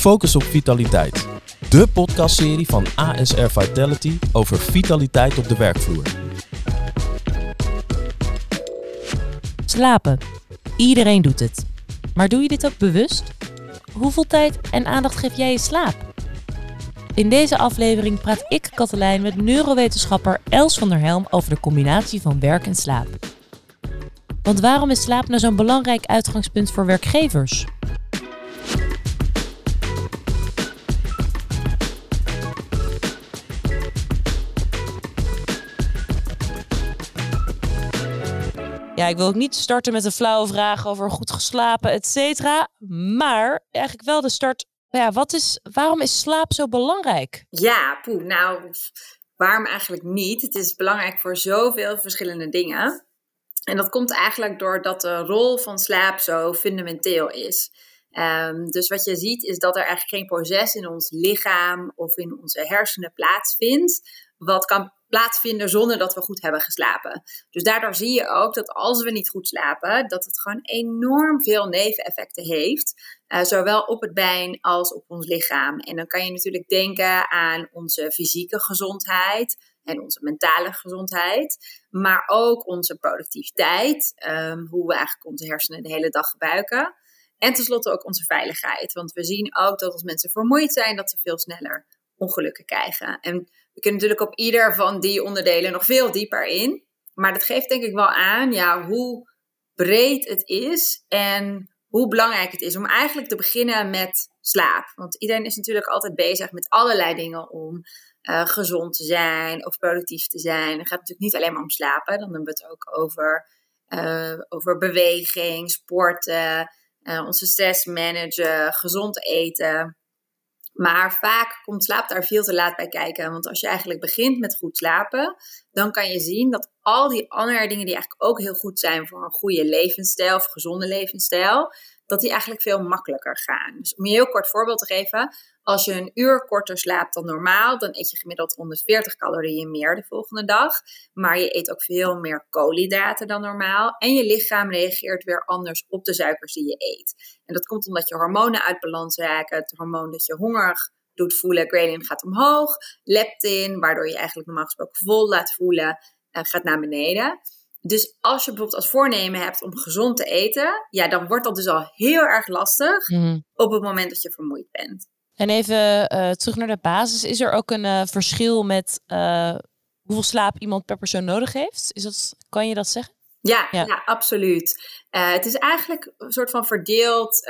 Focus op Vitaliteit. De podcastserie van ASR Vitality over vitaliteit op de werkvloer. Slapen. Iedereen doet het. Maar doe je dit ook bewust? Hoeveel tijd en aandacht geef jij je slaap? In deze aflevering praat ik, Katelijn, met neurowetenschapper Els van der Helm over de combinatie van werk en slaap. Want waarom is slaap nou zo'n belangrijk uitgangspunt voor werkgevers? Ja, ik wil ook niet starten met een flauwe vraag over goed geslapen, et cetera. Maar eigenlijk wel de start. Ja, wat is, waarom is slaap zo belangrijk? Ja, poeh, nou, waarom eigenlijk niet? Het is belangrijk voor zoveel verschillende dingen. En dat komt eigenlijk doordat de rol van slaap zo fundamenteel is. Ehm, dus wat je ziet is dat er eigenlijk geen proces in ons lichaam of in onze hersenen plaatsvindt, wat kan plaatsvinden zonder dat we goed hebben geslapen. Dus daardoor zie je ook dat als we niet goed slapen, dat het gewoon enorm veel neveneffecten heeft. Uh, zowel op het brein als op ons lichaam. En dan kan je natuurlijk denken aan onze fysieke gezondheid en onze mentale gezondheid, maar ook onze productiviteit, um, hoe we eigenlijk onze hersenen de hele dag gebruiken. En tenslotte ook onze veiligheid. Want we zien ook dat als mensen vermoeid zijn, dat ze veel sneller ongelukken krijgen. En we kunnen natuurlijk op ieder van die onderdelen nog veel dieper in. Maar dat geeft denk ik wel aan ja, hoe breed het is en hoe belangrijk het is om eigenlijk te beginnen met slaap. Want iedereen is natuurlijk altijd bezig met allerlei dingen om uh, gezond te zijn of productief te zijn. Het gaat natuurlijk niet alleen maar om slapen. Dan hebben we het ook over, uh, over beweging, sporten, uh, onze stress managen, gezond eten. Maar vaak komt slaap daar veel te laat bij kijken. Want als je eigenlijk begint met goed slapen, dan kan je zien dat al die andere dingen die eigenlijk ook heel goed zijn voor een goede levensstijl of gezonde levensstijl, dat die eigenlijk veel makkelijker gaan. Dus om je heel kort voorbeeld te geven, als je een uur korter slaapt dan normaal, dan eet je gemiddeld 140 calorieën meer de volgende dag. Maar je eet ook veel meer koolhydraten dan normaal. En je lichaam reageert weer anders op de suikers die je eet. En dat komt omdat je hormonen uit balans raken. Het hormoon dat je hongerig doet voelen, ghrelin gaat omhoog. Leptin, waardoor je eigenlijk normaal gesproken vol laat voelen, uh, gaat naar beneden. Dus als je bijvoorbeeld als voornemen hebt om gezond te eten, ja, dan wordt dat dus al heel erg lastig mm. op het moment dat je vermoeid bent. En even uh, terug naar de basis. Is er ook een uh, verschil met uh, hoeveel slaap iemand per persoon nodig heeft? Is dat, kan je dat zeggen? Ja, ja. ja absoluut. het is eigenlijk een soort van verdeeld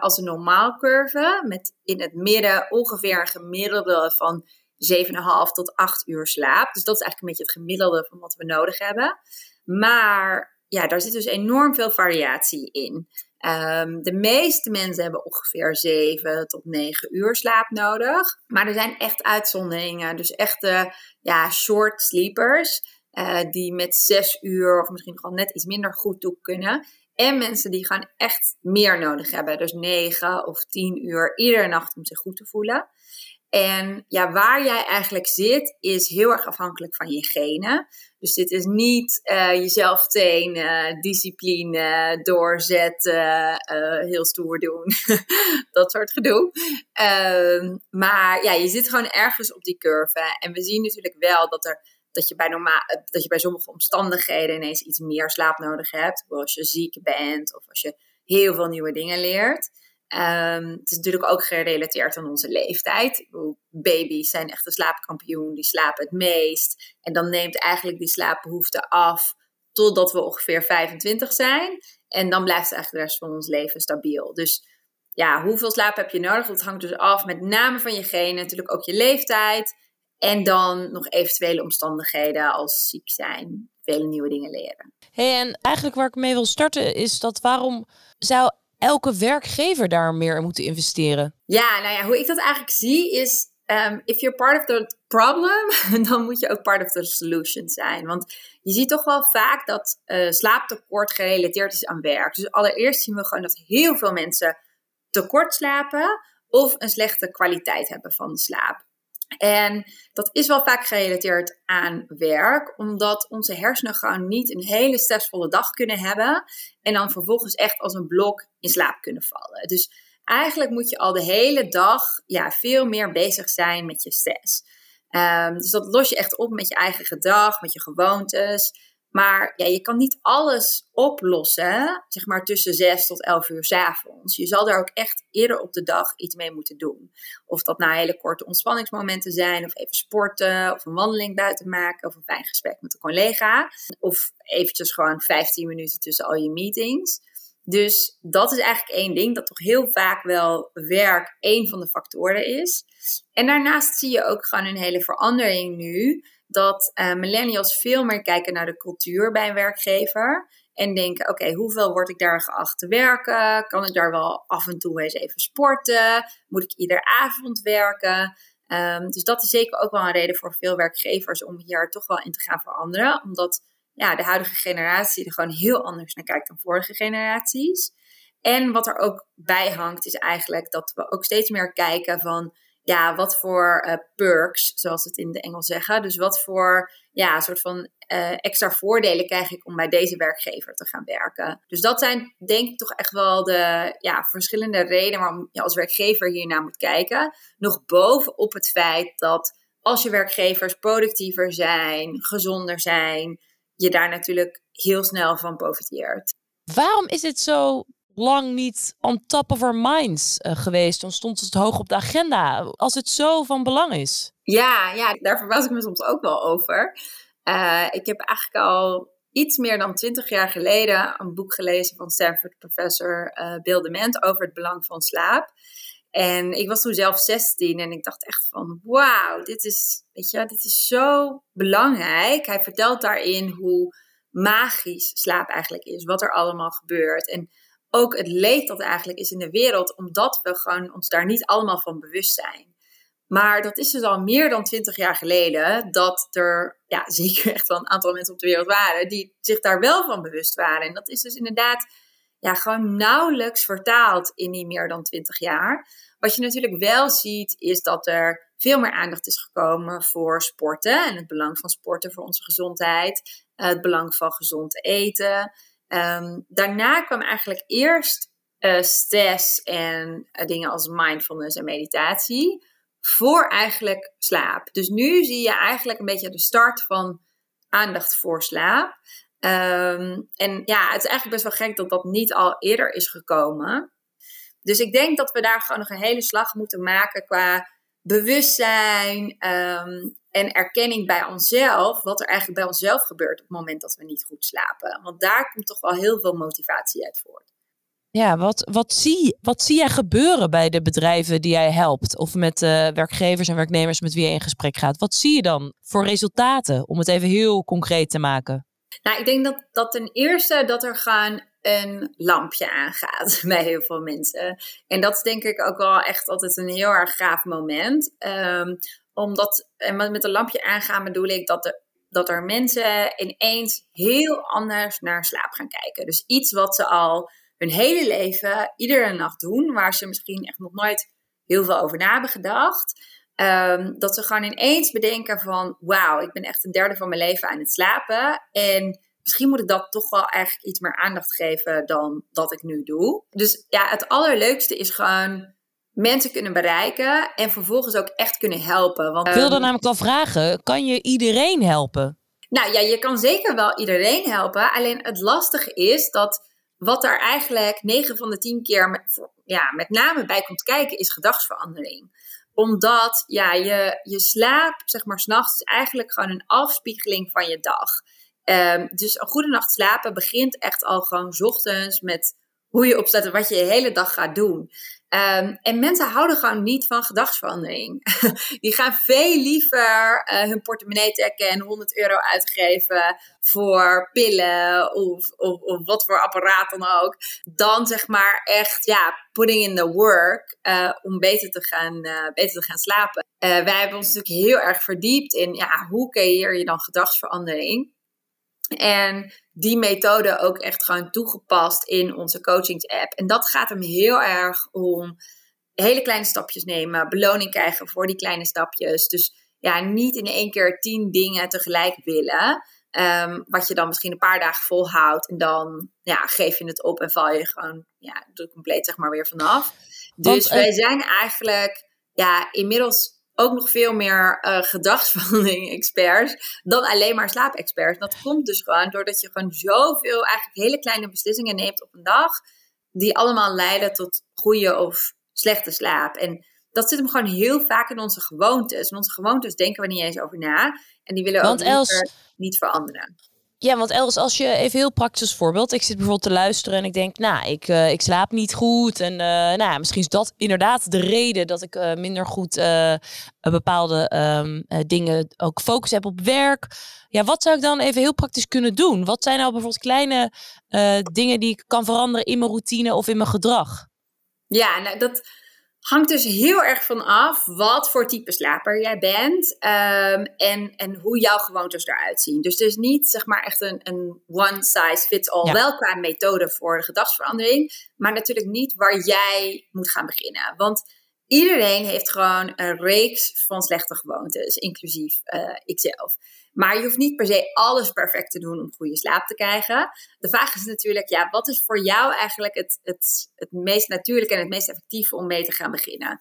als een normaalcurve. Met in het midden ongeveer een gemiddelde van 7,5 tot 8 uur slaap. Dus dat is eigenlijk een beetje het gemiddelde van wat we nodig hebben. Maar ja, daar zit dus enorm veel variatie in. Um, de meeste mensen hebben ongeveer 7 tot 9 uur slaap nodig. Maar er zijn echt uitzonderingen. Dus echte ja, short sleepers. Uh, die met 6 uur of misschien gewoon net iets minder goed toe kunnen. En mensen die gewoon echt meer nodig hebben. Dus 9 of 10 uur iedere nacht om zich goed te voelen. En ja, waar jij eigenlijk zit, is heel erg afhankelijk van je genen. Dus dit is niet uh, jezelf trainen, discipline, doorzetten, uh, heel stoer doen. dat soort gedoe. Uh, maar ja, je zit gewoon ergens op die curve. En we zien natuurlijk wel dat, er, dat, je bij normaal, dat je bij sommige omstandigheden ineens iets meer slaap nodig hebt. Als je ziek bent of als je heel veel nieuwe dingen leert. Um, het is natuurlijk ook gerelateerd aan onze leeftijd. Baby's zijn echt een slaapkampioen, die slapen het meest. En dan neemt eigenlijk die slaapbehoefte af totdat we ongeveer 25 zijn. En dan blijft eigenlijk de rest van ons leven stabiel. Dus ja, hoeveel slaap heb je nodig? Dat hangt dus af met name van je genen, natuurlijk ook je leeftijd. En dan nog eventuele omstandigheden als ziek zijn, vele nieuwe dingen leren. Hey, en eigenlijk waar ik mee wil starten is dat waarom zou elke werkgever daar meer in moeten investeren? Ja, nou ja, hoe ik dat eigenlijk zie is, um, if you're part of the problem, dan moet je ook part of the solution zijn. Want je ziet toch wel vaak dat uh, slaaptekort gerelateerd is aan werk. Dus allereerst zien we gewoon dat heel veel mensen tekort slapen of een slechte kwaliteit hebben van de slaap. En dat is wel vaak gerelateerd aan werk, omdat onze hersenen gewoon niet een hele stressvolle dag kunnen hebben en dan vervolgens echt als een blok in slaap kunnen vallen. Dus eigenlijk moet je al de hele dag ja, veel meer bezig zijn met je stress. Um, dus dat los je echt op met je eigen gedrag, met je gewoontes. Maar ja, je kan niet alles oplossen, zeg maar tussen 6 tot 11 uur s avonds. Je zal daar ook echt eerder op de dag iets mee moeten doen. Of dat nou hele korte ontspanningsmomenten zijn, of even sporten, of een wandeling buiten maken, of een fijn gesprek met een collega. Of eventjes gewoon 15 minuten tussen al je meetings. Dus dat is eigenlijk één ding, dat toch heel vaak wel werk één van de factoren is. En daarnaast zie je ook gewoon een hele verandering nu dat uh, millennials veel meer kijken naar de cultuur bij een werkgever. En denken, oké, hoeveel word ik daar geacht te werken? Kan ik daar wel af en toe eens even sporten? Moet ik iedere avond werken? Um, dus dat is zeker ook wel een reden voor veel werkgevers om hier toch wel in te gaan veranderen. Omdat ja, de huidige generatie er gewoon heel anders naar kijkt dan vorige generaties. En wat er ook bij hangt, is eigenlijk dat we ook steeds meer kijken van ja, wat voor uh, perks, zoals het in de Engels zeggen. Dus wat voor ja, soort van uh, extra voordelen krijg ik om bij deze werkgever te gaan werken. Dus dat zijn denk ik toch echt wel de ja, verschillende redenen waarom je als werkgever hiernaar moet kijken. Nog bovenop het feit dat als je werkgevers productiever zijn, gezonder zijn, je daar natuurlijk heel snel van profiteert. Waarom is het zo lang niet on top of our minds uh, geweest. Dan stond het hoog op de agenda. Als het zo van belang is. Ja, ja daar verbaas ik me soms ook wel over. Uh, ik heb eigenlijk al iets meer dan twintig jaar geleden een boek gelezen van Stanford professor uh, Bill over het belang van slaap. En ik was toen zelf 16 en ik dacht echt van wauw, dit is, weet je, dit is zo belangrijk. Hij vertelt daarin hoe magisch slaap eigenlijk is, wat er allemaal gebeurt. En ook het leed dat eigenlijk is in de wereld, omdat we gewoon ons daar niet allemaal van bewust zijn. Maar dat is dus al meer dan twintig jaar geleden dat er ja, zeker echt wel een aantal mensen op de wereld waren die zich daar wel van bewust waren. En dat is dus inderdaad ja, gewoon nauwelijks vertaald in die meer dan twintig jaar. Wat je natuurlijk wel ziet, is dat er veel meer aandacht is gekomen voor sporten en het belang van sporten voor onze gezondheid, het belang van gezond eten. Ehm, daarna kwam eigenlijk eerst uh, stress en uh, dingen als mindfulness en meditatie. Voor eigenlijk slaap. Dus nu zie je eigenlijk een beetje de start van aandacht voor slaap. Um, en ja, het is eigenlijk best wel gek dat dat niet al eerder is gekomen. Dus ik denk dat we daar gewoon nog een hele slag moeten maken qua bewustzijn, um, en erkenning bij onszelf, wat er eigenlijk bij onszelf gebeurt op het moment dat we niet goed slapen. Want daar komt toch wel heel veel motivatie uit voort. Ja, wat, wat, zie, wat zie jij gebeuren bij de bedrijven die jij helpt? Of met uh, werkgevers en werknemers met wie je in gesprek gaat? Wat zie je dan voor resultaten, om het even heel concreet te maken? Nou, ik denk dat, dat ten eerste dat er gaan een lampje aangaat bij heel veel mensen. En dat is denk ik ook wel echt altijd een heel erg gaaf moment. Um, omdat, en met een lampje aangaan bedoel ik dat, de, dat er mensen ineens heel anders naar slaap gaan kijken. Dus iets wat ze al hun hele leven, iedere nacht doen, waar ze misschien echt nog nooit heel veel over na hebben gedacht. Um, dat ze gewoon ineens bedenken van, wauw, ik ben echt een derde van mijn leven aan het slapen. En misschien moet ik dat toch wel eigenlijk iets meer aandacht geven dan dat ik nu doe. Dus ja, het allerleukste is gewoon mensen kunnen bereiken en vervolgens ook echt kunnen helpen. Want, ik wilde um, namelijk wel vragen, kan je iedereen helpen? Nou ja, je kan zeker wel iedereen helpen. Alleen het lastige is dat wat er eigenlijk 9 van de 10 keer met, ja, met name bij komt kijken, is gedragsverandering omdat ja, je, je slaap, zeg maar, s'nachts is eigenlijk gewoon een afspiegeling van je dag. Um, dus een goede nacht slapen begint echt al gewoon ochtends met hoe je opstaat en wat je de hele dag gaat doen. Um, en mensen houden gewoon niet van gedragsverandering. Die gaan veel liever uh, hun portemonnee trekken en 100 euro uitgeven voor pillen of, of, of, wat voor apparaat dan ook. Dan zeg maar echt, ja, putting in the work uh, om beter te gaan, uh, beter te gaan slapen. wij hebben ons natuurlijk heel erg verdiept in, ja, hoe creëer je dan gedragsverandering? En die methode ook echt gewoon toegepast in onze coachings-app. En dat gaat hem heel erg om hele kleine stapjes nemen, beloning krijgen voor die kleine stapjes. Dus ja, niet in één keer tien dingen tegelijk willen. Um, wat je dan misschien een paar dagen volhoudt en dan ja, geef je het op en val je gewoon ja, compleet zeg maar weer vanaf. Dus wij zijn eigenlijk ja, inmiddels ook nog veel meer uh, gedragsverandering-experts dan alleen maar slaapexperts. Dat komt dus gewoon doordat je gewoon zoveel eigenlijk hele kleine beslissingen neemt op een dag, die allemaal leiden tot goede of slechte slaap. En dat zit hem gewoon heel vaak in onze gewoontes. En onze gewoontes denken we niet eens over na. En die willen we ook niet veranderen. Ja, want Els, als je even heel praktisch voorbeeld. Ik zit bijvoorbeeld te luisteren en ik denk, nou, ik, uh, ik slaap niet goed. En uh, nou, misschien is dat inderdaad de reden dat ik uh, minder goed bepaalde um, dingen ook focus heb op werk. Ja, wat zou ik dan even heel praktisch kunnen doen? Wat zijn nou bijvoorbeeld kleine dingen die ik kan veranderen in mijn routine of in mijn gedrag? Ja, nou, dat hangt dus heel erg van af wat voor type slaper jij bent um, en, en hoe jouw gewoontes eruit zien. Dus er is niet zeg maar echt een, een one size fits all, wel qua methode voor de gedragsverandering, maar natuurlijk niet waar jij moet gaan beginnen. Want iedereen heeft gewoon een reeks van slechte gewoontes, inclusief uh, ikzelf. Maar je hoeft niet per se alles perfect te doen om goede slaap te krijgen. De vraag is natuurlijk, ja, wat is voor jou eigenlijk het, het, het meest natuurlijke en het meest effectieve om mee te gaan beginnen?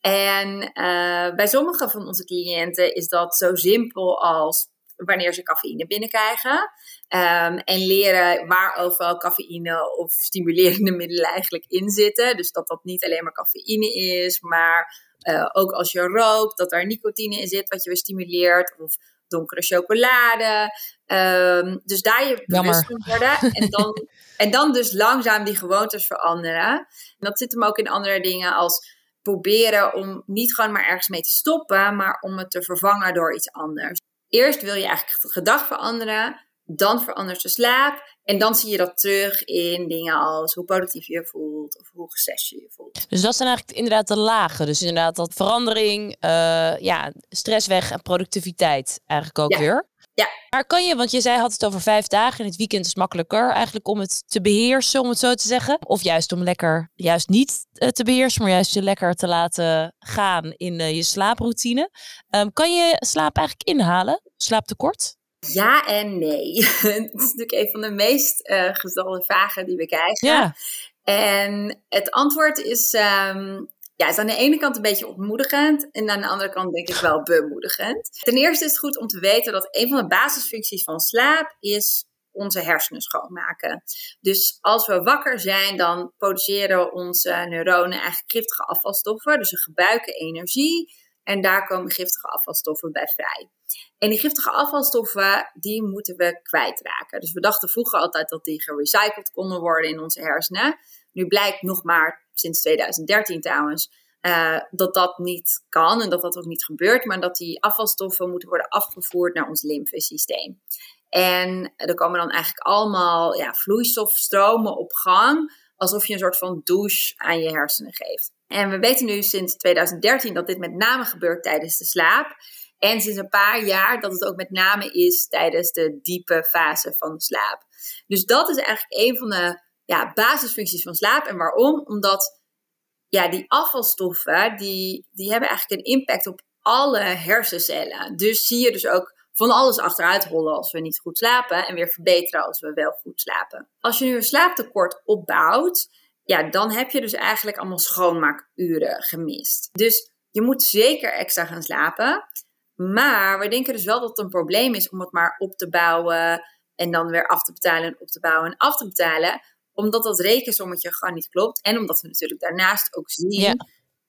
En uh, bij sommige van onze cliënten is dat zo simpel als wanneer ze cafeïne binnenkrijgen. Um, en leren waar overal cafeïne of stimulerende middelen eigenlijk in zitten. Dus dat dat niet alleen maar cafeïne is, maar uh, ook als je rookt, dat er nicotine in zit wat je weer stimuleert. Of donkere chocolade. Um, dus daar je bewust van worden. En dan, en dan dus langzaam die gewoontes veranderen. En dat zit hem ook in andere dingen als proberen om niet gewoon maar ergens mee te stoppen, maar om het te vervangen door iets anders. Eerst wil je eigenlijk het gedrag veranderen, dan verandert de slaap. En dan zie je dat terug in dingen als hoe productief je je voelt of hoe gestrest je je voelt. Dus dat zijn eigenlijk inderdaad de lagen. Dus inderdaad dat verandering, uh, ja, stress weg en productiviteit eigenlijk ook weer. Ja. Maar kan je, want je zei had het over vijf dagen en het weekend is makkelijker eigenlijk om het te beheersen, om het zo te zeggen. Of juist om lekker, juist niet uh, te beheersen, maar juist je lekker te laten gaan in uh, je slaaproutine. Um, kan je slaap eigenlijk inhalen? Slaaptekort? Ja en nee. Het is natuurlijk een van de meest uh, gestelde vragen die we krijgen. Ja. En het antwoord is, um, ja, is aan de ene kant een beetje ontmoedigend en aan de andere kant denk ik wel bemoedigend. Ten eerste is het goed om te weten dat een van de basisfuncties van slaap is onze hersenen schoonmaken. Dus als we wakker zijn, dan produceren onze neuronen eigenlijk giftige afvalstoffen. Dus ze gebruiken energie en daar komen giftige afvalstoffen bij vrij. En die giftige afvalstoffen, die moeten we kwijtraken. Dus we dachten vroeger altijd dat die gerecycled konden worden in onze hersenen. Nu blijkt nog maar, sinds 2013 trouwens, uh, dat dat niet kan en dat dat ook niet gebeurt. Maar dat die afvalstoffen moeten worden afgevoerd naar ons lymfesysteem. En er komen dan eigenlijk allemaal ja, vloeistofstromen op gang. Alsof je een soort van douche aan je hersenen geeft. En we weten nu sinds 2013 dat dit met name gebeurt tijdens de slaap. En sinds een paar jaar dat het ook met name is tijdens de diepe fase van de slaap. Dus dat is eigenlijk een van de ja, basisfuncties van slaap. En waarom? Omdat ja, die afvalstoffen, die, die hebben eigenlijk een impact op alle hersencellen. Dus zie je dus ook van alles achteruit rollen als we niet goed slapen en weer verbeteren als we wel goed slapen. Als je nu een slaaptekort opbouwt, ja, dan heb je dus eigenlijk allemaal schoonmaakuren gemist. Dus je moet zeker extra gaan slapen. Maar we denken dus wel dat het een probleem is om het maar op te bouwen en dan weer af te betalen en op te bouwen en af te betalen. Omdat dat rekensommetje gewoon niet klopt. En omdat we natuurlijk daarnaast ook zien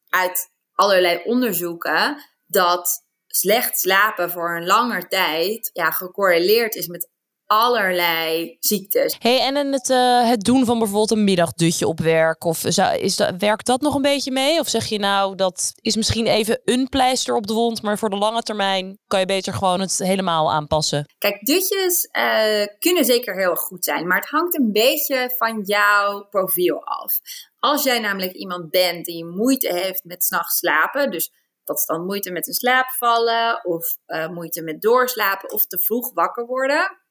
uit allerlei onderzoeken dat slecht slapen voor een langer tijd ja, gecorreleerd is met allerlei ziektes. Hey, en het, uh, het doen van bijvoorbeeld een middagdutje op werk, of zou, is dat, werkt dat nog een beetje mee? Of zeg je nou, dat is misschien even een pleister op de wond, maar voor de lange termijn kan je beter gewoon het helemaal aanpassen? Kijk, dutjes uh, kunnen zeker heel goed zijn, maar het hangt een beetje van jouw profiel af. Als jij namelijk iemand bent die moeite heeft met s'nachts slapen, dus dat is dan moeite met een slaap vallen, of uh, moeite met doorslapen, of te vroeg wakker worden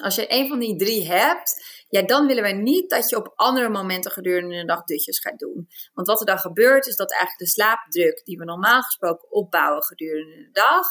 als je een van die drie hebt, ja, dan willen we niet dat je op andere momenten gedurende de dag dutjes gaat doen. Want wat er dan gebeurt, is dat eigenlijk de slaapdruk die we normaal gesproken opbouwen gedurende de dag,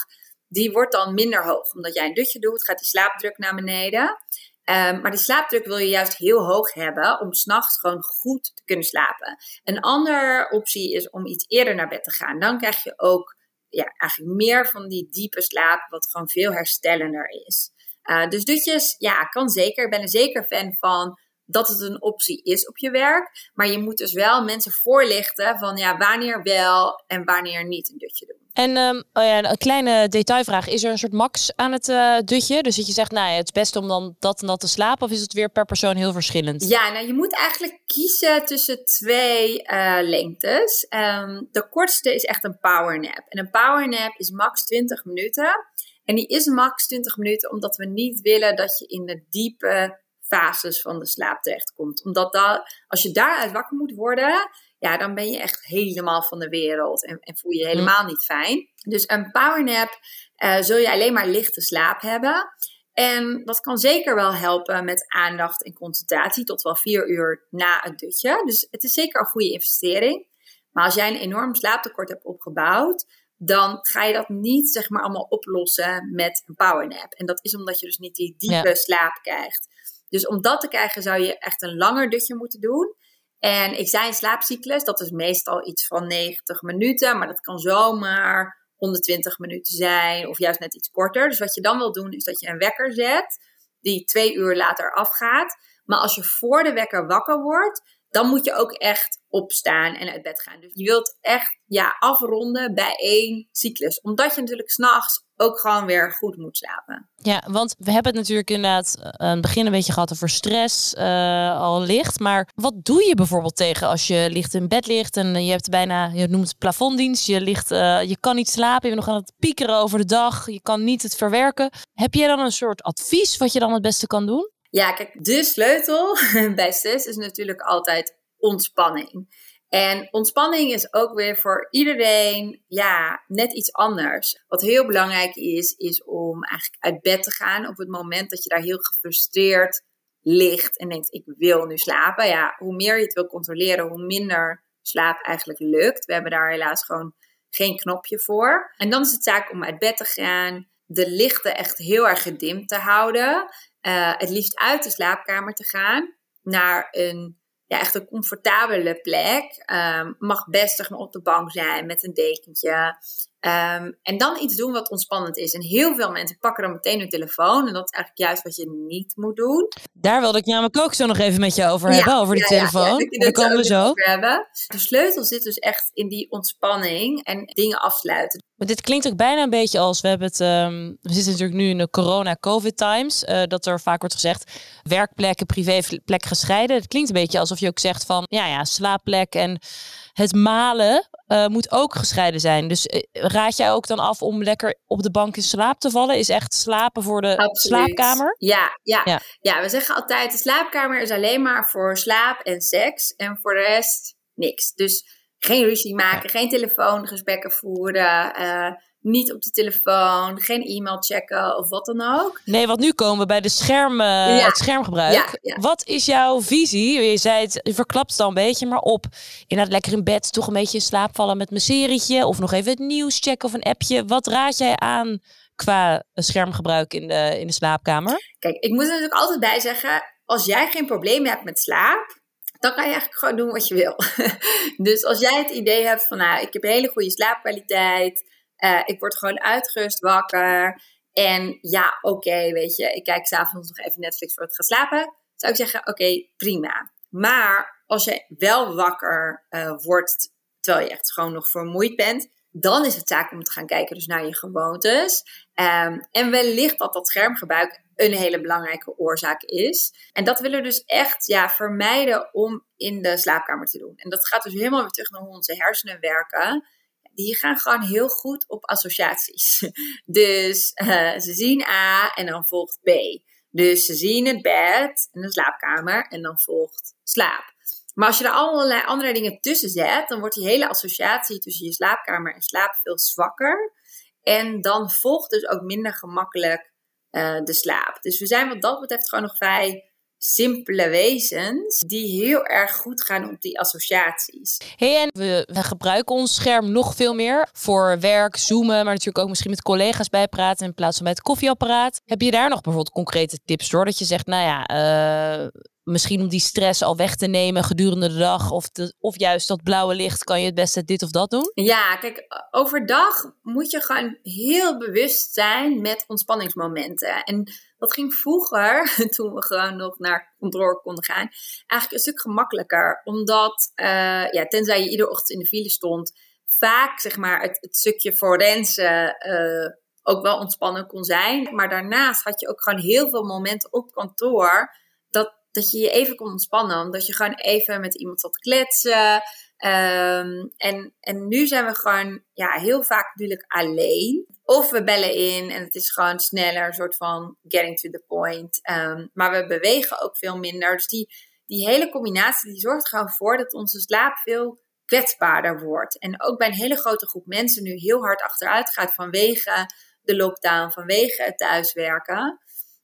die wordt dan minder hoog. Omdat jij een dutje doet, gaat die slaapdruk naar beneden. Ehm, maar die slaapdruk wil je juist heel hoog hebben om s'nachts gewoon goed te kunnen slapen. Een andere optie is om iets eerder naar bed te gaan. Dan krijg je ook ja, eigenlijk meer van die diepe slaap, wat gewoon veel herstellender is. Uh, dus dutjes, ja, kan zeker. Ik ben er zeker fan van dat het een optie is op je werk. Maar je moet dus wel mensen voorlichten van ja, wanneer wel en wanneer niet een dutje doen. En um, oh ja, een kleine detailvraag. Is er een soort max aan het uh, dutje? Dus dat je zegt, nou ja, het is best om dan dat en dat te slapen. Of is het weer per persoon heel verschillend? Ja, nou je moet eigenlijk kiezen tussen twee uh, lengtes. Um, de kortste is echt een powernap. En een powernap is max 20 minuten. En die is max 20 minuten omdat we niet willen dat je in de diepe fases van de slaap terechtkomt. Omdat dat, als je daaruit wakker moet worden, ja, dan ben je echt helemaal van de wereld en, en voel je je mm. helemaal niet fijn. Dus een powernap uh, zul je alleen maar lichte slaap hebben. En dat kan zeker wel helpen met aandacht en concentratie tot wel vier uur na het dutje. Dus het is zeker een goede investering. Maar als jij een enorm slaaptekort hebt opgebouwd, dan ga je dat niet zeg maar allemaal oplossen met een powernap. En dat is omdat je dus niet die diepe slaap krijgt. Dus om dat te krijgen zou je echt een langer dutje moeten doen. En ik zei een slaapcyclus, dat is meestal iets van 90 minuten, maar dat kan zomaar 120 minuten zijn of juist net iets korter. Dus wat je dan wil doen is dat je een wekker zet die twee uur later afgaat. Maar als je voor de wekker wakker wordt, dan moet je ook echt opstaan en uit bed gaan. Dus je wilt echt ja, afronden bij één cyclus. Omdat je natuurlijk s'nachts ook gewoon weer goed moet slapen. Ja, want we hebben het natuurlijk inderdaad een begin een beetje gehad over stress uh, al licht. Maar wat doe je bijvoorbeeld tegen als je licht in bed ligt en je hebt bijna, je noemt het plafonddienst, je, ligt, uh, je kan niet slapen, je bent nog aan het piekeren over de dag, je kan niet het verwerken. Heb jij dan een soort advies wat je dan het beste kan doen? Ja, kijk, de sleutel bij stress is natuurlijk altijd ontspanning. En ontspanning is ook weer voor iedereen ja, net iets anders. Wat heel belangrijk is, is om eigenlijk uit bed te gaan op het moment dat je daar heel gefrustreerd ligt en denkt: ik wil nu slapen. Ja, hoe meer je het wil controleren, hoe minder slaap eigenlijk lukt. We hebben daar helaas gewoon geen knopje voor. En dan is het zaak om uit bed te gaan, de lichten echt heel erg gedimd te houden. Uh, het liefst uit de slaapkamer te gaan naar een ja, echt een comfortabele plek. Um, mag best zeg op de bank zijn met een dekentje. Um, en dan iets doen wat ontspannend is. En heel veel mensen pakken dan meteen hun telefoon. En dat is eigenlijk juist wat je niet moet doen. Daar wilde ik namelijk ook zo nog even met je over hebben, over die telefoon. Ja, Daar komen we zo. Hebben. De sleutel zit dus echt in die ontspanning en dingen afsluiten. Maar dit klinkt ook bijna een beetje als we hebben het. Um, we zitten natuurlijk nu in de corona-covid times. Uh, dat er vaak wordt gezegd werkplekken, privéplek gescheiden. Het klinkt een beetje alsof je ook zegt van ja, ja, slaapplek en het malen uh, moet ook gescheiden zijn. Dus uh, raad jij ook dan af om lekker op de bank in slaap te vallen? Is echt slapen voor de Absoluut. slaapkamer? Ja, ja, ja, ja. we zeggen altijd: de slaapkamer is alleen maar voor slaap en seks. En voor de rest niks. Dus geen ruzie maken, geen telefoongesprekken voeren. Uh, niet op de telefoon, geen e-mail checken of wat dan ook. Nee, want nu komen we bij de scherm, uh, het schermgebruik. Ja, wat is jouw visie? Je zei het, je verklapt het al een beetje, maar op inderdaad lekker in bed, toch een beetje in slaap vallen met mijn serietje of nog even het nieuws checken of een appje. Wat raad jij aan qua schermgebruik in de, in de slaapkamer? Kijk, ik moet er natuurlijk altijd bij zeggen, als jij geen problemen hebt met slaap, dan kan je eigenlijk gewoon doen wat je wil. dus als jij het idee hebt van, nou, ik heb een hele goede slaapkwaliteit, uh, ik word gewoon uitgerust wakker. En ja, oké, weet je, ik kijk s'avonds nog even Netflix voor het gaan slapen. Zou ik zeggen, oké, prima. Maar als je wel wakker uh, wordt, terwijl je echt gewoon nog vermoeid bent, dan is het zaak om te gaan kijken dus naar je gewoontes. Um, en wellicht dat dat schermgebruik een hele belangrijke oorzaak is. En dat willen we dus echt ja, vermijden om in de slaapkamer te doen. En dat gaat dus helemaal weer terug naar hoe onze hersenen werken die gaan gewoon heel goed op associaties. Dus uh, ze zien A en dan volgt B. Dus ze zien het bed en de slaapkamer en dan volgt slaap. Maar als je er allerlei andere dingen tussen zet, dan wordt die hele associatie tussen je slaapkamer en slaap veel zwakker. En dan volgt dus ook minder gemakkelijk uh, de slaap. Dus we zijn wat dat betreft gewoon nog vrij simpele wezens die heel erg goed gaan op die associaties. Hey, en we, we, gebruiken ons scherm nog veel meer voor werk, zoomen, maar natuurlijk ook misschien met collega's bijpraten in plaats van bij het koffieapparaat. Heb je daar nog bijvoorbeeld concrete tips door? Dat je zegt, nou ja, uh, misschien om die stress al weg te nemen gedurende de dag? Of, de, of juist dat blauwe licht, kan je het beste dit of dat doen? Ja, kijk, overdag moet je gewoon heel bewust zijn met ontspanningsmomenten. En dat ging vroeger, toen we gewoon nog naar kantoor konden gaan, eigenlijk een stuk gemakkelijker. Omdat, uh, ja, tenzij je iedere ochtend in de file stond, vaak zeg maar het, het stukje forensen uh, ook wel ontspannen kon zijn. Maar daarnaast had je ook gewoon heel veel momenten op kantoor dat dat je je even kon ontspannen. Omdat je gewoon even met iemand zat kletsen. Ehm, en, en nu zijn we gewoon ja, heel vaak natuurlijk alleen. Of we bellen in en het is gewoon sneller, een soort van getting to the point. Ehm, maar we bewegen ook veel minder. Dus die, die hele combinatie die zorgt gewoon voor dat onze slaap veel kwetsbaarder wordt. En ook bij een hele grote groep mensen nu heel hard achteruit gaat vanwege de lockdown, vanwege het thuiswerken.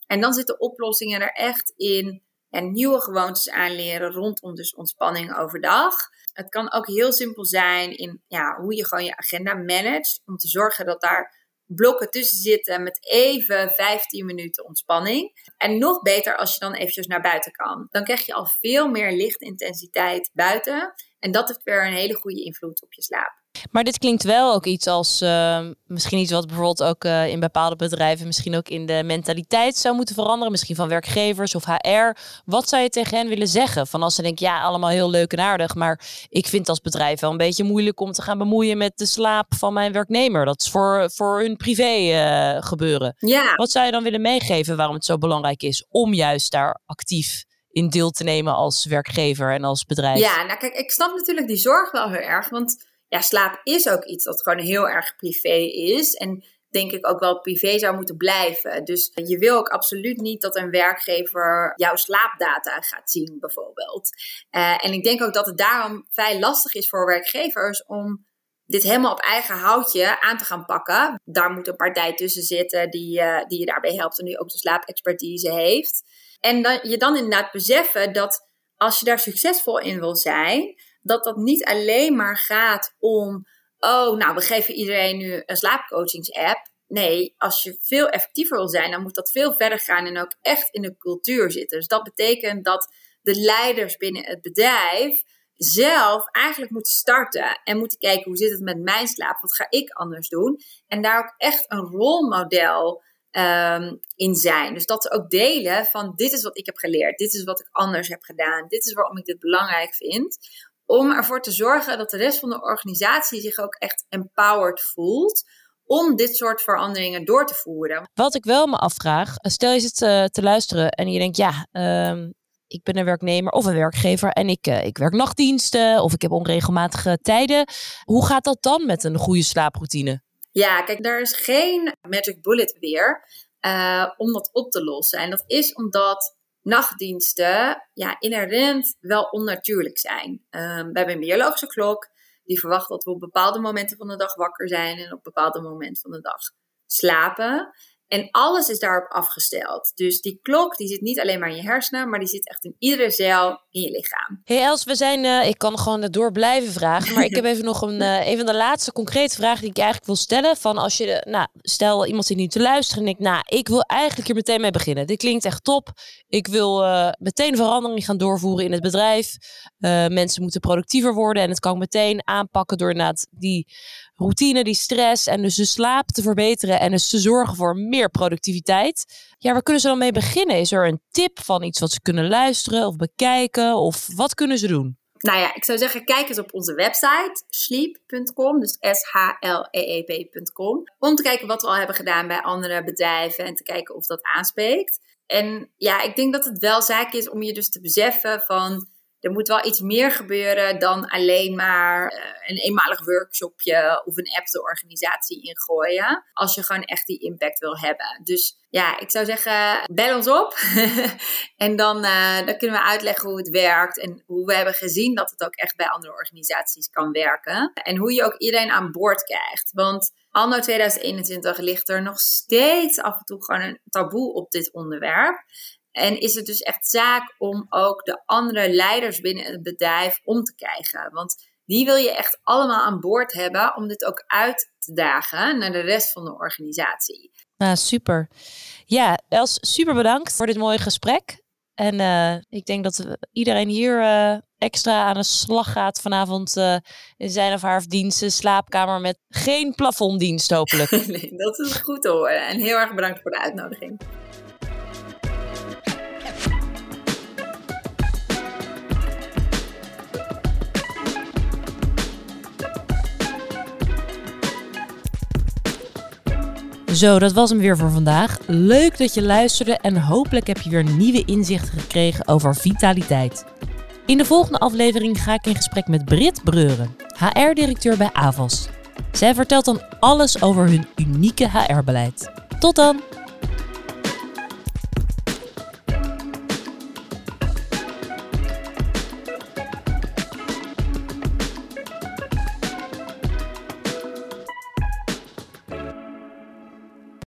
En dan zitten oplossingen er echt in en nieuwe gewoontes aanleren rondom dus ontspanning overdag. Het kan ook heel simpel zijn in ja, hoe je gewoon je agenda managt. Om te zorgen dat daar blokken tussen zitten met even 15 minuten ontspanning. En nog beter als je dan eventjes naar buiten kan. Dan krijg je al veel meer lichtintensiteit buiten. En dat heeft weer een hele goede invloed op je slaap. Maar dit klinkt wel ook iets als uh, misschien iets wat bijvoorbeeld ook uh, in bepaalde bedrijven misschien ook in de mentaliteit zou moeten veranderen. Misschien van werkgevers of HR. Wat zou je tegen hen willen zeggen? Van als ze denken, ja, allemaal heel leuk en aardig. Maar ik vind als bedrijf wel een beetje moeilijk om te gaan bemoeien met de slaap van mijn werknemer. Dat is voor, voor hun privé uh, gebeuren. Ja. Wat zou je dan willen meegeven waarom het zo belangrijk is om juist daar actief in deel te nemen als werkgever en als bedrijf? Ja, nou kijk, ik snap natuurlijk die zorg wel heel erg. Want ja, slaap is ook iets dat gewoon heel erg privé is. En denk ik ook wel privé zou moeten blijven. Dus je wil ook absoluut niet dat een werkgever jouw slaapdata gaat zien, bijvoorbeeld. Uh, en ik denk ook dat het daarom vrij lastig is voor werkgevers om dit helemaal op eigen houtje aan te gaan pakken. Daar moet een partij tussen zitten die, uh, die je daarbij helpt en die ook de slaapexpertise heeft. En dan, je dan inderdaad beseffen dat als je daar succesvol in wil zijn, dat dat niet alleen maar gaat om, oh, nou, we geven iedereen nu een slaapcoachings-app. Nee, als je veel effectiever wil zijn, dan moet dat veel verder gaan en ook echt in de cultuur zitten. Dus dat betekent dat de leiders binnen het bedrijf zelf eigenlijk moeten starten en moeten kijken hoe zit het met mijn slaap, wat ga ik anders doen. En daar ook echt een rolmodel um, in zijn. Dus dat ze ook delen van dit is wat ik heb geleerd, dit is wat ik anders heb gedaan, dit is waarom ik dit belangrijk vind om ervoor te zorgen dat de rest van de organisatie zich ook echt empowered voelt om dit soort veranderingen door te voeren. Wat ik wel me afvraag, stel je zit uh, te luisteren en je denkt, ja, uh, ik ben een werknemer of een werkgever en ik, uh, ik werk nachtdiensten of ik heb onregelmatige tijden. Hoe gaat dat dan met een goede slaaproutine? Ja, kijk, daar is geen magic bullet weer uh, om dat op te lossen. En dat is omdat nachtdiensten ja, inherent wel onnatuurlijk zijn. Um, we hebben een biologische klok die verwacht dat we op bepaalde momenten van de dag wakker zijn en op bepaalde momenten van de dag slapen. En alles is daarop afgesteld. Dus die klok die zit niet alleen maar in je hersenen, maar die zit echt in iedere cel in je lichaam. Hey Els, we zijn, uh, ik kan gewoon door blijven vragen, maar ik heb even nog een, uh, een van de laatste concrete vragen die ik eigenlijk wil stellen. Van als je, nou, stel iemand zit nu te luisteren en denkt, nou, ik wil eigenlijk hier meteen mee beginnen. Dit klinkt echt top. Ik wil uh, meteen verandering gaan doorvoeren in het bedrijf. mensen moeten productiever worden en het kan ik meteen aanpakken door inderdaad die routine, die stress en dus de slaap te verbeteren en dus te zorgen voor meer productiviteit. Ja, waar kunnen ze dan mee beginnen? Is er een tip van iets wat ze kunnen luisteren of bekijken of wat kunnen ze doen? Nou ja, ik zou zeggen, kijk eens op onze website sleep.com, dus S-H-L-E-E-P.com, om te kijken wat we al hebben gedaan bij andere bedrijven en te kijken of dat aanspreekt. En ja, ik denk dat het wel zaak is om je dus te beseffen van er moet wel iets meer gebeuren dan alleen maar uh, een eenmalig workshopje of een app de organisatie ingooien. Als je gewoon echt die impact wil hebben. Dus ja, ik zou zeggen, bel ons op. en dan, uh, dan kunnen we uitleggen hoe het werkt. En hoe we hebben gezien dat het ook echt bij andere organisaties kan werken. En hoe je ook iedereen aan boord krijgt. Want anno 2021 ligt er nog steeds af en toe gewoon een taboe op dit onderwerp. En is het dus echt zaak om ook de andere leiders binnen het bedrijf om te krijgen. Want die wil je echt allemaal aan boord hebben om dit ook uit te dagen naar de rest van de organisatie. Nou, super. Ja, Els, super bedankt voor dit mooie gesprek. En uh, ik denk dat iedereen hier uh, extra aan de slag gaat vanavond uh, in zijn of haar diensten, slaapkamer met geen plafonddienst hopelijk. nee, dat is goed te horen. En heel erg bedankt voor de uitnodiging. Zo, dat was hem weer voor vandaag. Leuk dat je luisterde en hopelijk heb je weer nieuwe inzichten gekregen over vitaliteit. In de volgende aflevering ga ik in gesprek met Brit Breuren, HR-directeur bij Avos. Zij vertelt dan alles over hun unieke HR-beleid. Tot dan!